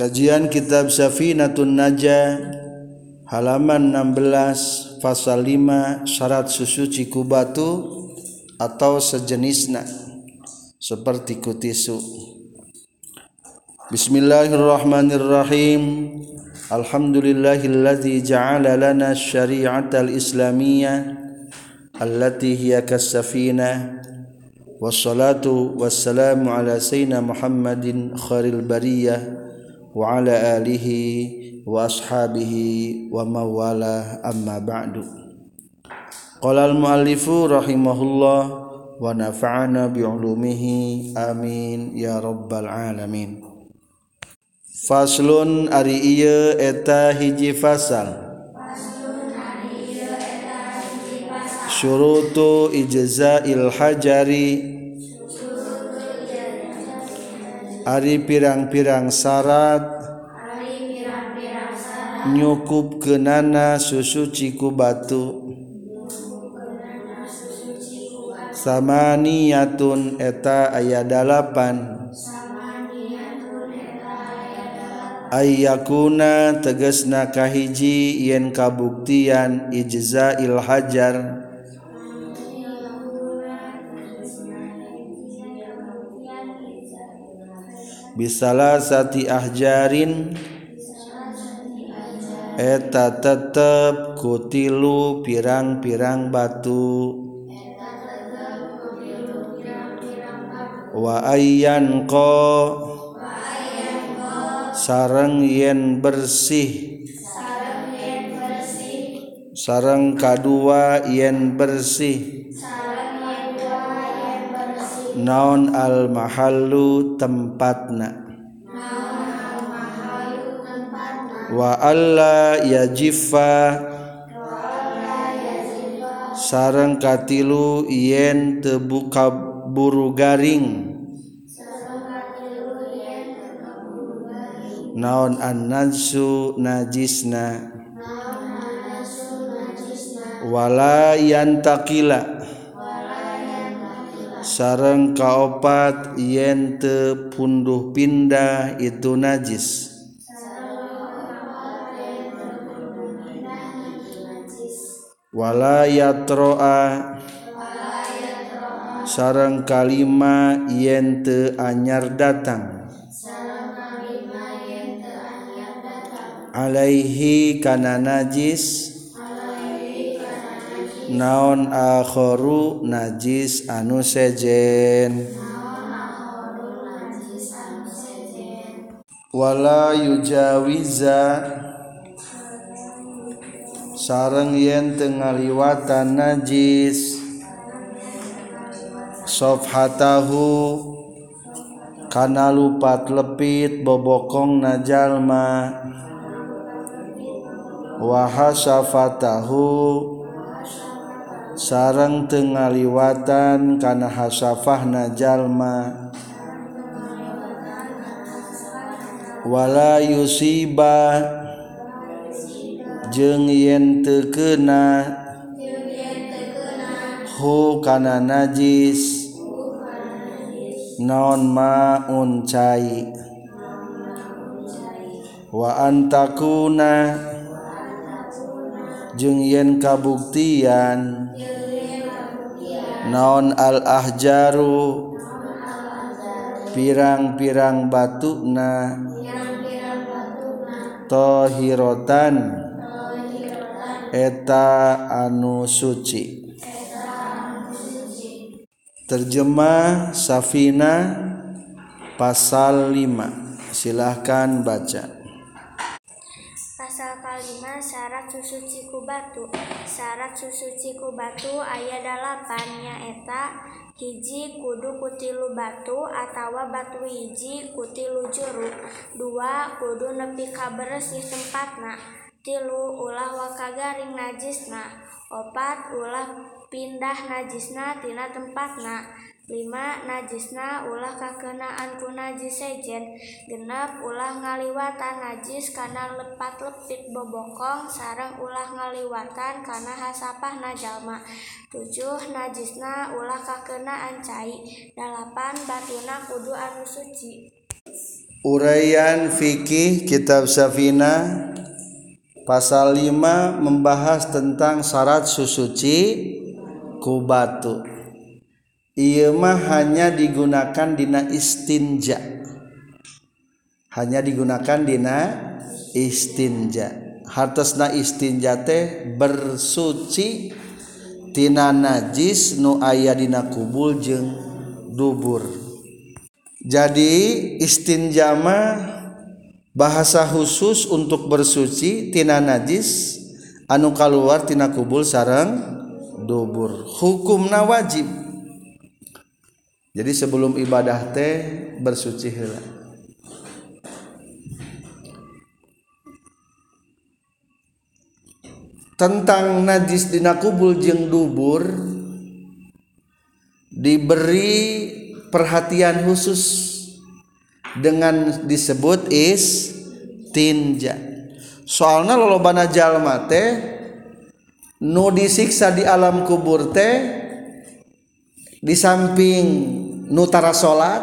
Kajian Kitab Safinatun Najah halaman 16 pasal 5 syarat susuci ku batu atau sejenisnya seperti kutisu. Bismillahirrahmanirrahim. Alhamdulillahilladzi ja'ala lana syari'atal islamiyah allati hiya kas-safinah wassalatu wassalamu ala sayyidina Muhammadin khairil bariyah وعلى آله وأصحابه ومواله أما بعد. قال المؤلف رحمه الله ونفعنا بعلومه. آمين. يا رب العالمين. فصل أري إيه eta hiji fasal syurutu ijza'il hajari Ari pirang-pirang syarat nykup ke nana susu ciku batu. Sama niatun eta ayah dalapan. Ayakuna tegesna kahiji yen kabuktian ijza ilhajar bisalah sati ahjarin. Eta tetep kutilu pirang-pirang batu. Wa ayyan ko. Sareng yen bersih. Sareng kadua yen bersih naon al mahallu tempatna? Wa alla yajifa sareng katilu yen tebuka buru garing naon an-najsu najisna wala yantakila sareng kaopat yen te punduh pindah itu najis. Wala yatroa. Sareng kalima yen te anyar datang. Alaihi kana najis naon akhoru najis anu sejen? Wala yujawiza. Sareng yen teu ngaliwatan najis. Sofhatahu. Kana lupat lepit bobokong najalma. Wahasafatahu sarang tengaliwatan kana hasafah jalma. Wala yusiba jeung yen tekena hu kana najis. Non maun cai. Wa antakuna jeung yen kabuktian. Naon al ahjaru? Pirang-pirang batukna tohirotan. Eta anu suci. Terjemah Safina pasal 5 silahkan baca susuci ku batu syarat susuci ku batu ayat 8 nyaeta hiji kudu kutilu batu atawa batu hiji kutilu juruk dua kudu nepi kaberesih tempatna. Tilu ulah wakagaring najisna. Opat ulah pindah najisna tina tempatna. Lima najisna ulah kakenaan ku najis sejen. Genep ulah ngaliwatan najis kana lepat lepit bobokong. Sareng ulah ngaliwatan kana hasapah jalma tujuh najisna ulah kakenaan cai. Dalapan batuna kudu anu suci. Uraian fikih kitab Safina pasal 5 membahas tentang syarat susuci ku batu. Ieu mah hanya digunakan dina istinja. Hanya digunakan dina istinja. Hartosna istinja teh bersuci tina najis nu aya dina kubul jeung dubur. Jadi istinja mah bahasa khusus untuk bersuci tina najis anu kaluar tina kubul sarang dubur. Hukumna wajib. Jadi sebelum ibadah teh bersuci heula. Tentang najis dina kubul jeung dubur diberi perhatian khusus dengan disebut is tinja. Soalnya lolobana jalma teh nu disiksa di alam kubur teh di samping nutara salat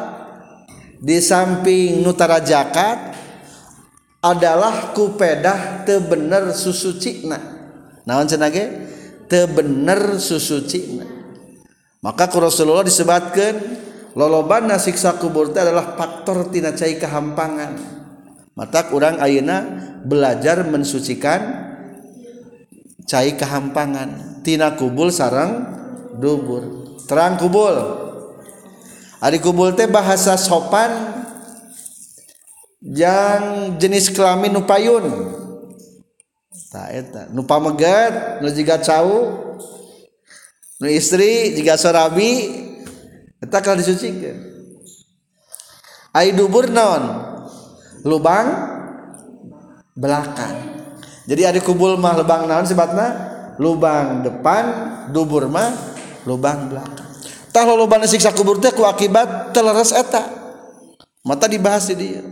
di samping nutara zakat adalah kupedah tebener susu cina naon cenage tebener susu cina maka ku Rasulullah disebatkan loloban siksa kubur itu adalah faktor tina cai kehampangan. Mata kurang ayana belajar mensucikan cai kehampangan. Tina kubul sarang dubur. terang kubul. Ari kubul teh bahasa sopan yang jenis kelamin nupayun tak eta. Nu pamegat nu jiga cau nu istri jiga sorabi. Eta kalau disucikeun ai dubur naon? Lubang belakang. Jadi ada kubul mah lubang naon sebatna lubang depan dubur mah lubang belakang. Tah lubang siksa kubur teh ku akibat teleres eta. Mata dibahas di dia.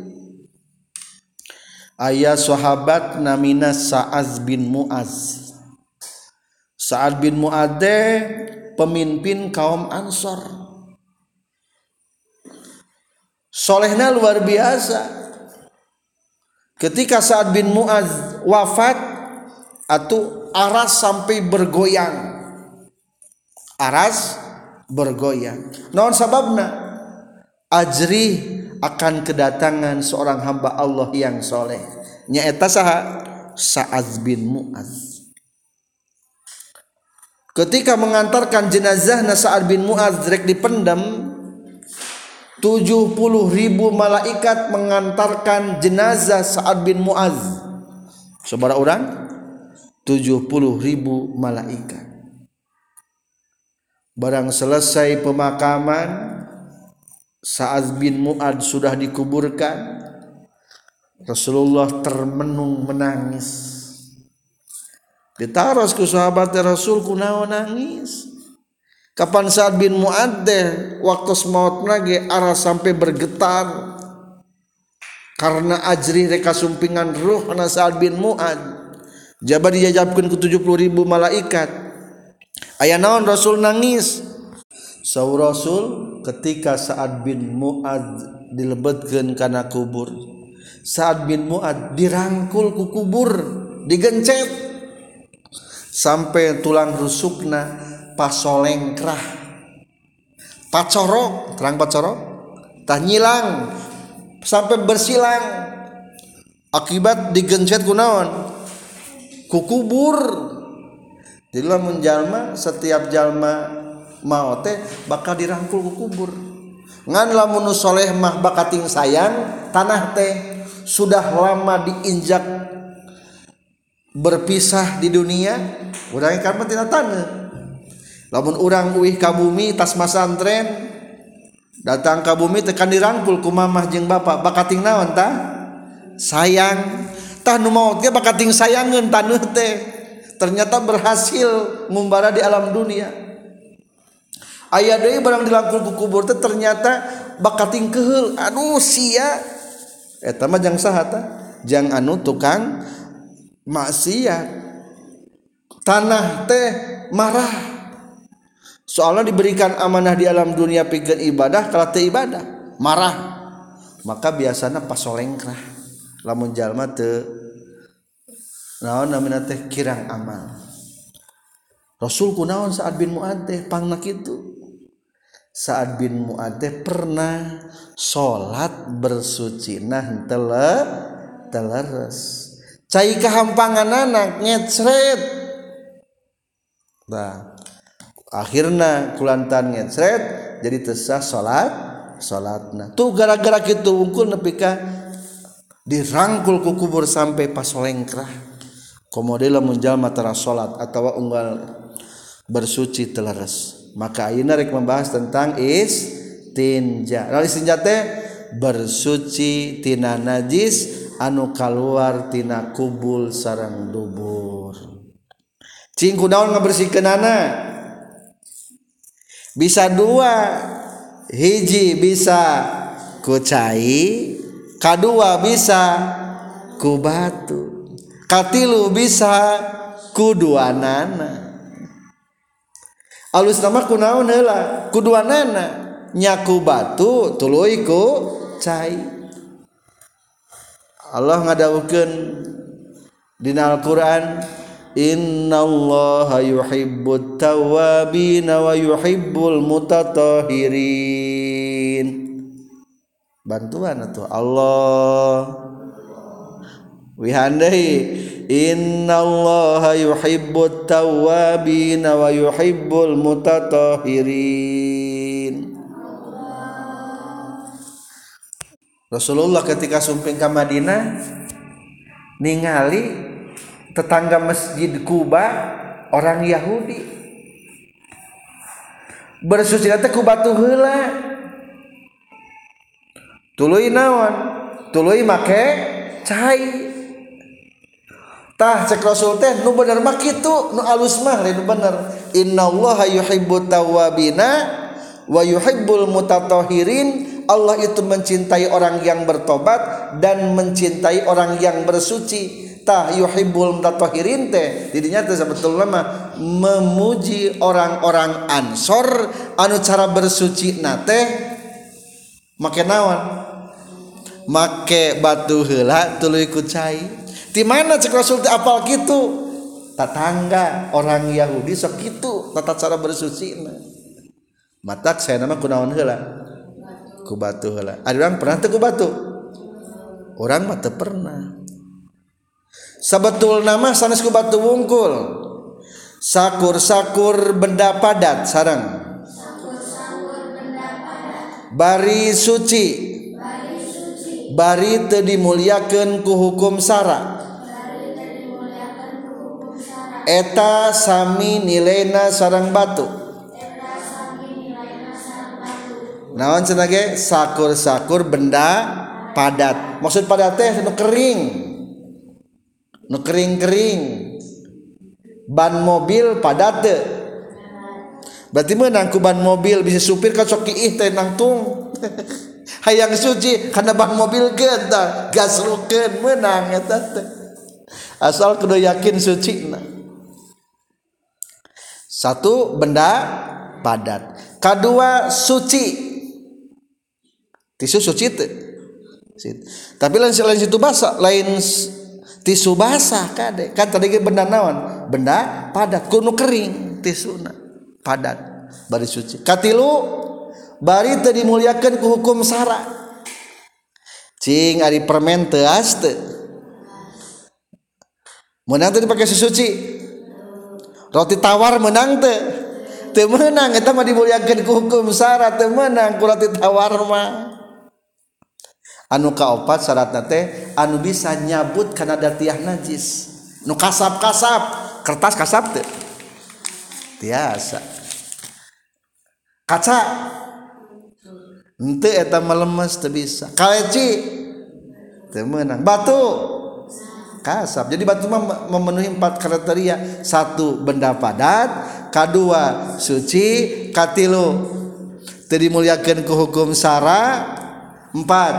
Ayah sahabat namina Sa'az bin Mu'az. Sa'ad bin Mu'adh pemimpin kaum Ansor solehnya luar biasa ketika saat bin Muaz wafat atau aras sampai bergoyang aras bergoyang. Non sababna? Ajri akan kedatangan seorang hamba Allah yang soleh. Nyaeta saha? Sa'ad bin Muaz. Ketika mengantarkan jenazah Sa'ad bin Muaz direk dipendam 70 ribu malaikat mengantarkan jenazah Sa'ad bin Mu'az. Saudara orang 70 ribu malaikat Barang selesai pemakaman Sa'ad bin Mu'ad sudah dikuburkan Rasulullah termenung menangis. Ditaros ku sahabatnya Rasul kunawa nangis. Kapan saat bin Mu'adeh waktu semaut lagi arah sampai bergetar. Karena ajri reka sumpingan ruh na saat bin Mu'ad. Jabat dijajabkan ke 70 ribu malaikat ayaah naon Rasul nangis? Sau Rasul ketika saat bin Muad dilebetkan karena kubur. Saat bin Muad dirangkul ku kubur digencet. Sampai tulang rusukna pasolengkrah. Pacorok terang pacorok tah nyilang sampai bersilang. Akibat digencet kunaon ku kubur. jadi lamun jalma setiap jalma mau teh bakal dirangkul ku kubur. Ngan lamun soleh mah bakating sayang tanah teh sudah lama diinjak berpisah di dunia urang kan tina tanah. Lamun urang uih ka bumi tas masantren datang ka bumi tekan dirangkul ku mamah jeung bapak bakating naon tah? Sayang. Tah nu maot ge bakating sayangeun taneuh teh. Ternyata berhasil ngumbara di alam dunia. Aya deui barang dilangkul ku kubur teh ternyata bakating keheul. Aduh sia. Eta mah jang saha tah? Jang anu tukang maksiat. Tanah teh marah. Soalnya diberikan amanah di alam dunia pikir ibadah kalau te ibadah. Marah. Maka biasanya pasolengkrah. Lamun jalma teu naon namina teh kirang amal Rasul kunaon Sa'ad bin Mu'ad teh? Pangna kitu Sa'ad bin Mu'ad teh pernah salat bersuci. Nah tele teleres. Cai kahampangan anak ngecret. Nah akhirna kulantan ngecret jadi tesah salat salatna tuh gara-gara kitu unggul nepika dirangkul ku kubur sampai pas lengkrah. komode lamun jalma tara salat atawa unggal bersuci teleres maka ayeuna rek membahas tentang istinja. Lalu istinja teh bersuci tina najis anu keluar tina kubul sarang dubur. Cing kunaon ngabersihkeunana? Bisa dua. Hiji bisa ku cai kadua bisa ku batu katilu bisa kuduanana. Alus nama kunaon heula? Kuduanana. Nyaku batu tuluy ku cai. Allah ngadawukeun dina Al-Qur'an innallaha yuhibbut tawabin wa yuhibbul mutatahhirin. Bantuan atuh Allah. Wihandai innallaha yuhibbut tawwabin wa yuhibbul mutatahhirin. Rasulullah ketika sumping ke Madinah ningali tetangga masjid Kuba orang Yahudi. Bersuci teh ku batu heula. Tuluy naon? Tuluy make cai tah cek Rasul teh nu bener mah kitu nu alus mah nu bener. Innallaha yuhibbut tawwabina wa yuhibbul mutatahhirin Allah itu mencintai orang yang bertobat dan mencintai orang yang bersuci. Tah yuhibbul mutatahhirin teh didinya teh sebetulnya mah memuji orang-orang ansor anu cara bersuci na teh make naon? Make batu heula tuluy ku cai di mana cek Rasul apal kitu tetangga orang Yahudi sok kitu tata cara bersuci na matak saya nama kunaon heula? Ku batu ada orang pernah teu ku batu orang mah teu pernah. Sebetul nama sanes ku batu wungkul. Sakur-sakur benda padat sarang bari suci. Bari teu dimuliakeun ku hukum sara eta sami nilaina sarang batu. Naon cenah ge? Sakur-sakur benda padat. Maksud padat teh nu kering. Nu kering-kering. Ban mobil padat teh. Berarti menang ku ban mobil bisa supir ka sok ih teh nangtung hayang suci karena ban mobil kita gas rukeun menang eta teh. Asal kudu yakin suci nah. Satu benda padat. Kedua suci. Tisu suci teh tapi lain lain situ basah lain tisu basah kade kan tadi benda naon? Benda padat. Kuno kering tisuna padat. Bari suci. Katilu bari teu dimuliakeun ku hukum sara. Cing ari permen teu as teu. Menang teu dipake roti tawar menang teh. Teu menang eta mah dimuliakeun ku hukum syarat teu menang ku roti tawar mah. Anu kaopat syaratna teh anu bisa nyabut kana datiah najis. Nu kasap-kasap kertas kasap teh. Tiasa. Kaca. Ente eta melemes teu bisa. Kaleci teu meunang batu. Kasap. Jadi batu memenuhi empat kriteria. Satu benda padat. Kedua suci. Katilu teu dimuliakeun ku hukum sara. Empat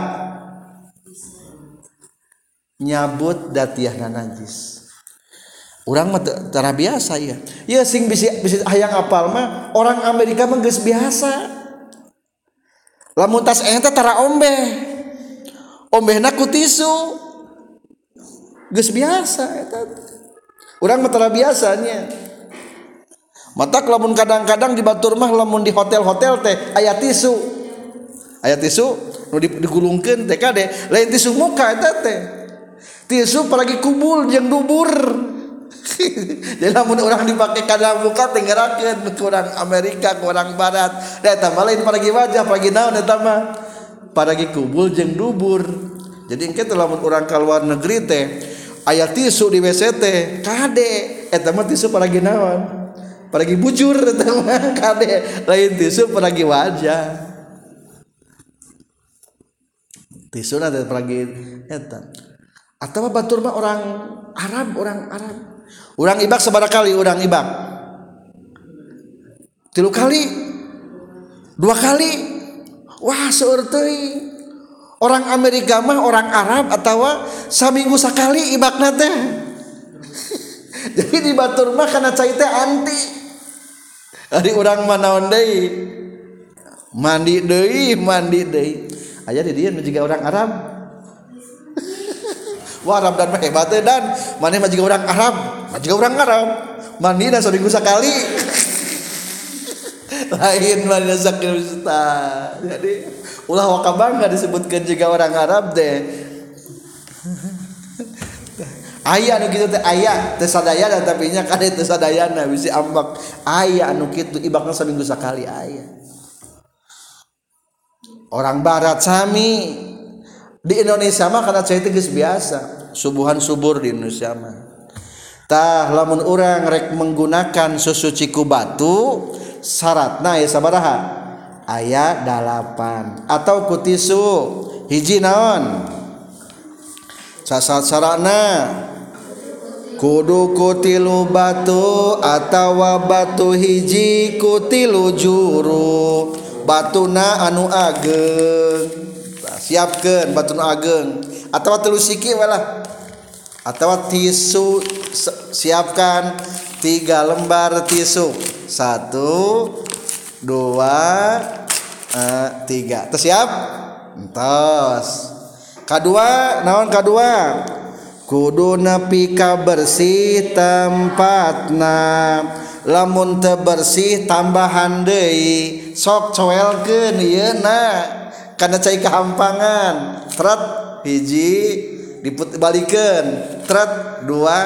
nyabut datiah najis. Orang mah tara biasa ya ya sing bisa bisa hayang apal mah orang Amerika mah geus biasa. Lamun tas eta tara ombe ombehna ku tisu Gus biasa eta. Urang matara biasanya. Mata lamun kadang-kadang di Batur mah lamun di hotel-hotel teh aya tisu. Aya tisu nu digulungkeun teh kade lain tisu muka eta teh. Tisu apalagi kubul jeung dubur. Jadi lamun orang dipakai kadang muka tenggerakeun ke orang Amerika, ke orang barat. Da eta mah lain paragi wajah, pagi naon eta mah. Paragi kubul jeung dubur. Jadi engke lamun orang ka luar negeri teh aya tisu di WC teh kade. Eta mah tisu paragi naon? Paragi bujur eta mah kade. Lain tisu paragi wajah? Tisu na teh paragi eta atau batur mah orang Arab orang Arab? Orang ibak seberapa kali orang ibak. Tilu kali. Dua kali. Wah seur teuing orang Amerika mah orang Arab atau saminggu sekali ibakna teh. Jadi di Batur mah karena cai teh anti. Hari orang manaon deui? Mandi deui mandi deui. Aya di dieu juga orang Arab. Wah Arab dan mah hebat dan. Mana mah juga orang Arab, mah juga orang Arab. Mandi dan seminggu sekali. lain zakir ustaz. Jadi ulah wakabang nggak disebutkan juga orang Arab deh. Ayah anu gitu teh ayah teh sadayana tapi nya kade teh sadayana bisi ambak. Ayah anu gitu ibakna seminggu sekali ayah. Orang barat sami di Indonesia mah karena saya itu biasa. Subuhan subur di Indonesia mah. Tah lamun orang rek menggunakan susu ciku batu syaratna ya sabaraha? Ayat dalapan. Atau kutisu hiji naon? Sasat sarana. Kudu kutilu batu atau batu hiji kutilu juru. Batuna anu ageng. Siapkan batu ageng. Atau telu siki walah atau tisu siapkan. Tiga lembar tisu. Satu dua uh, tiga. Tersiap entos kedua naon kedua? Kudu nepika bersih tempatna. Lamun bersih tambahan deui. Sok coelkeun ieu na. Karena cai kehampangan tret hiji dibalikan tret dua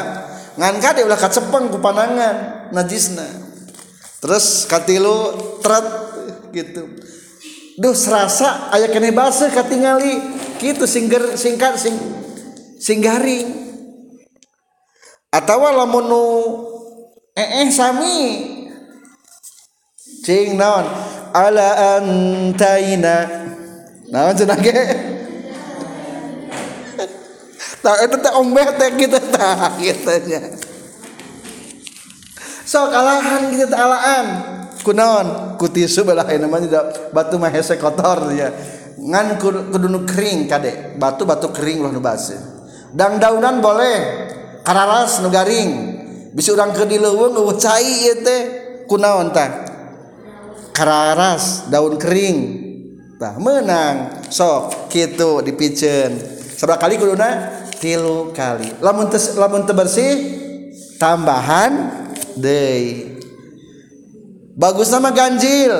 ngan kade ulah kacepeng ku panangan najisna. Terus katilu tret gitu. Duh serasa aya kene base katingali. Gitu singger singkat sing singgaring atawa lamun nu eh, eh sami. Cing naon? Ala antaina. Nah, cenah tak itu eh, teh ombeh teh gitu tah gitunya so kalahan gitu alaan. Kunaon? Kutisu belah namanya batu mah hese kotor ya ngan kudu kering kade. Batu batu kering lah nu basi dang daunan boleh. Kararas nu garing. Bisa urang ke dileuweung eueuh cai ieu teh. Kunaon tah? Kararas daun kering. Tah menang. Sok gitu dipicen. Sebelah kali kuduna tilu kali. Lamun tes, lamun bersih tambahan deui. Bagus nama ganjil.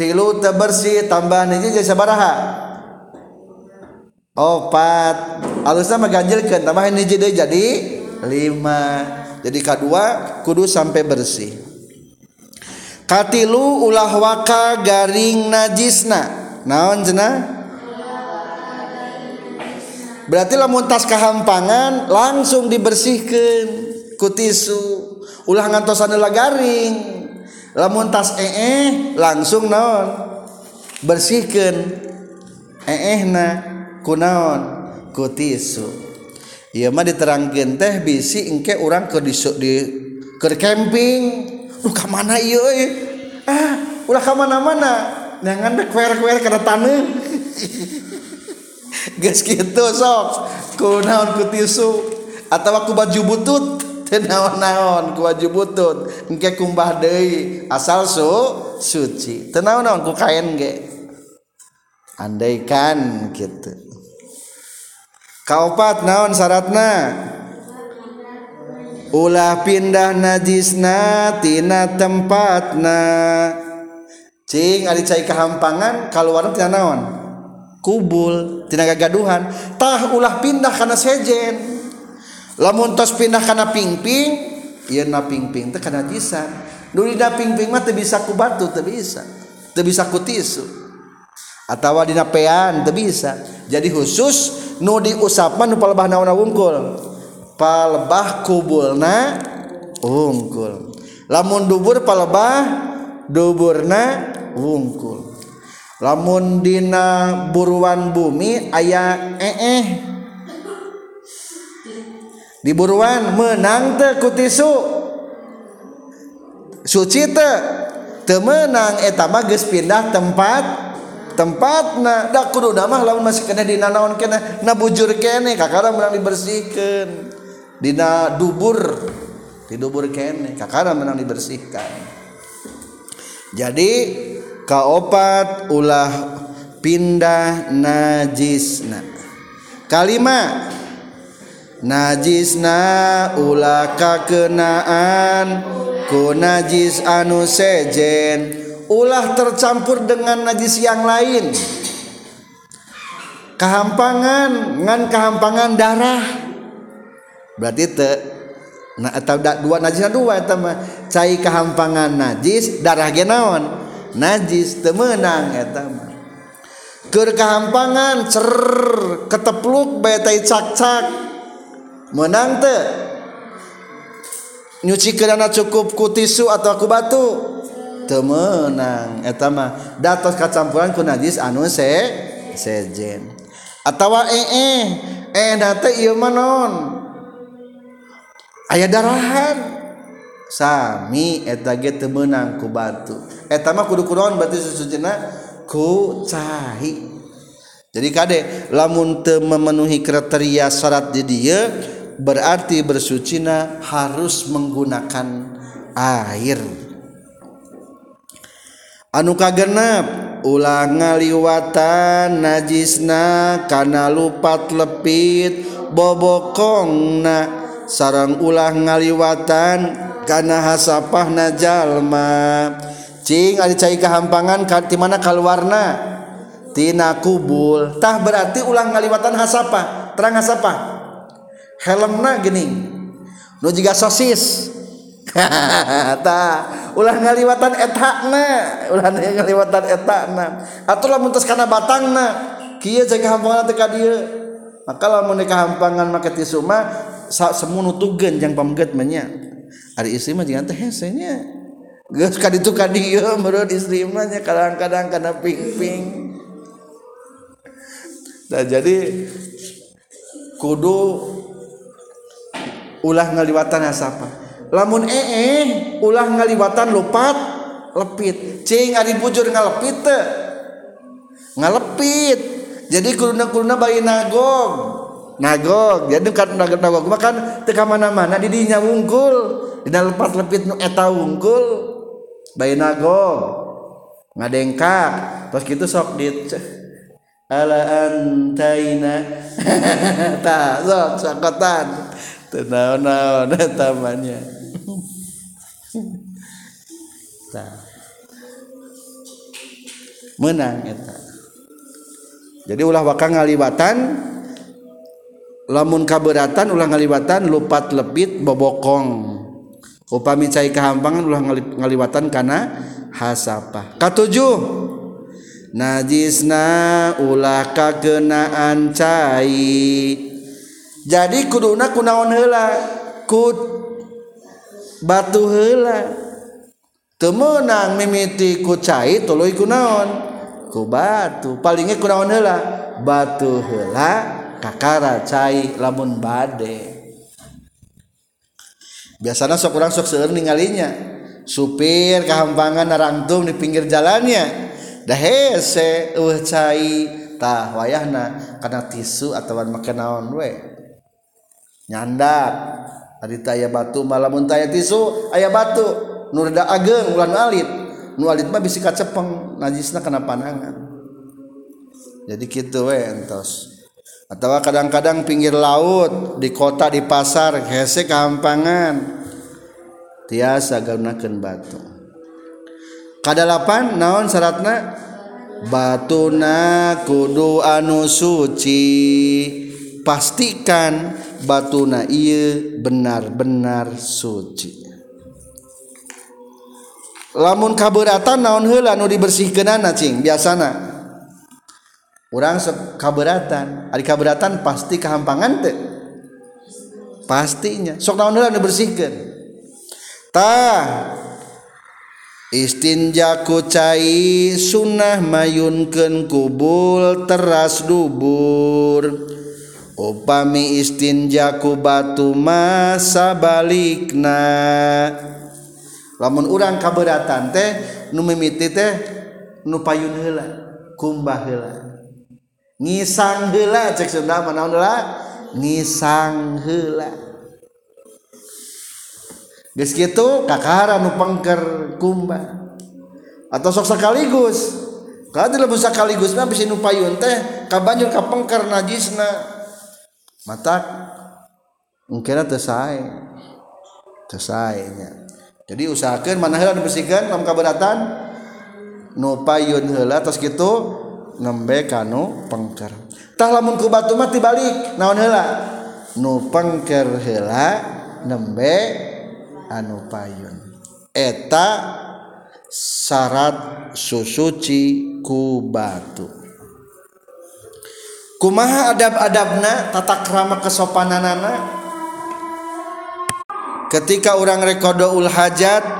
Tilu bersih tambahan ini jadi sabaraha. Opat. Alus nama ganjil kan tambahan ini jadi jadi lima. Jadi kedua kudu sampai bersih. Katilu ulah waka garing najisna. Naon cenah berarti lamun tas kahampangan langsung dibersihkan ku tisu. Ulah ngantosan garing. Lamun tas ee langsung naon? Bersihkan ee na ku naon? Ku tisu. Iya mah diterangkan teh bisi engke orang ke di, di ke camping. Lu kemana iya eh? ah ulah ka mana-mana? Jangan kwer-kwer karena tanah geus gitu sok. Ku naon ku tisu. Atawa ku baju butut. Teu naon-naon ku baju butut. Engke kumbah deui asal su suci. Teu naon-naon ku kain ge. Andaikan gitu. Kaopat naon syaratna ulah pindah najisna tina tempatna. Cing ari cai kahampangan kaluar tina naon? kubul tidak gaduhan tah ulah pindah karena sejen lamun tos pindah karena pingping Iya na pingping teh kana bisa Nu dina pingping mah teu bisa ku batu teu bisa. Teu bisa ku tisu. Atawa dina pean teu bisa. Jadi khusus nu diusap nu palebah naonna wungkul. Palebah kubulna wungkul. Lamun dubur palebah duburna wungkul. lamun dina buruan bumi aya eh -eh. diburuan menang tekutisu suci te temenang etama geus pindah tempat. Tempat da dak kudu nama lamun masih kena dina naon kena na bujur kene kakara menang dibersihkan. Dina dubur di dubur kene kakara menang dibersihkan. Jadi kaopat ulah pindah najisna. Kalimat najisna ulah kakenaan. Ku najis anu sejen ulah tercampur dengan najis yang lain. Kehampangan ngan kehampangan darah. Berarti te nah atau dua najis dua mah. Cai kehampangan najis darah ge naon najis temenang keur kehampangan cer ketepluk betai cak-cak. Menang teu. Nyuci kerana cukup ku tisu atau ku batu. Temenang etama datos kacampuran ku najis anu se sejen. Atawa eh eh eh nate mah non. Aya darahan. Sami eta ge teu meunang ku batu. etama kudu kunaon berarti sesujuna ku cahi. Jadi kadek lamun te memenuhi kriteria syarat di dia berarti bersucina harus menggunakan air. Anu kagenap ulang ngaliwatan najisna kana lupat lepit bobokongna. Sarang ulah ngaliwatan kana hasapah najalma cing ada cai kehampangan di mana kalwarna tina kubul. Tah berarti ulang ngaliwatan hasapa? Terang hasapa? Helmna gening nu juga sosis. Tah ulah ngaliwatan etakna ulah ngaliwatan etakna atau lamun tos kana batangna. Kieu cai kehampangan teh ka dieu. Maka lamun kehampangan make tisu mah semunutugeun jang pamget mah nya. Ari istri mah jeung teh hese nya. geus ka ditu ka dieu meureun istri mah kadang-kadang kana ping-ping. Nah jadi kudu ulah ngaliwatan asapa. Lamun ee -e, ulah ngaliwatan lupat lepit. Cing ari bujur ngalepit teh. Ngalepit. Jadi kuluna-kuluna bayi nagog. Nagog. Jadi kan nagog nagog makan teka mana-mana didinya wungkul. Dina lepat lepit nu eta wungkul. bainago ngadengkak. Terus gitu sok di ala antaina. Ta sok teu naon naon tamannya ta. Menang eta. Jadi ulah waka ngaliwatan lamun kaberatan ulah ngaliwatan lupat lebit bobokong. upami cai kehampangan ulah ngaliwatan kana hasapah. Katujuh najisna ulah kagenaan cai. Jadi kuduna kunaon heula? Kud batu heula. Temenang mimiti ku cai tuluy kunaon? Ku batu. Palingnya kunaon heula? Batu heula kakara cai lamun bade. biasanya sok orang sok seueur ningalinya. Supir kahampangan narangtung di pinggir jalannya. Dah hese eueuh cai tah wayahna kana tisu atawa make naon we. Nyandak ari aya batu malamun taya tisu aya batu. Nu rada ageng ulan alit. Nu alit mah bisi kacepeng najisna kana panangan. Jadi kitu we entos. atau kadang-kadang pinggir laut di kota di pasar hese kehampangan tiasa gunakan batu. Kadalapan naon syaratna? Batuna kudu anu suci. Pastikan batuna iya benar-benar suci. Lamun kaberatan naon heula nu dibersihkeunana cing? Biasana. orang kaberatan. Ari kaberatan pasti kehampangan teh. Pastinya. Sok naon heula dibersihkeun tah. Istinja ku cai sunnah mayunkeun kubul teras dubur. Upami istinja ku batu masa balikna. Lamun urang kaberatan teh nu mimiti teh nu payun heula kumbah heula. ngisang heula cek Sunda mah naon heula? Ngisang heula geus kitu kakara nu pengker kumbah atau sok sekaligus kalau tidak bisa sekaligus mah bisa nupayun teh kabanjur kapengker najisna. Mata mungkin teu sae. Teu sae nya. Jadi usahakeun mana heula bersihkeun lamun kaberatan nupayun heula tos kitu nembe kanu pengker tah lamun ku batu mah tibalik naon heula? Nu pengker heula nembe anu payun. Eta syarat susuci ku batu. Kumaha adab-adabna tata krama kesopananana? Ketika orang rekodo ul hajat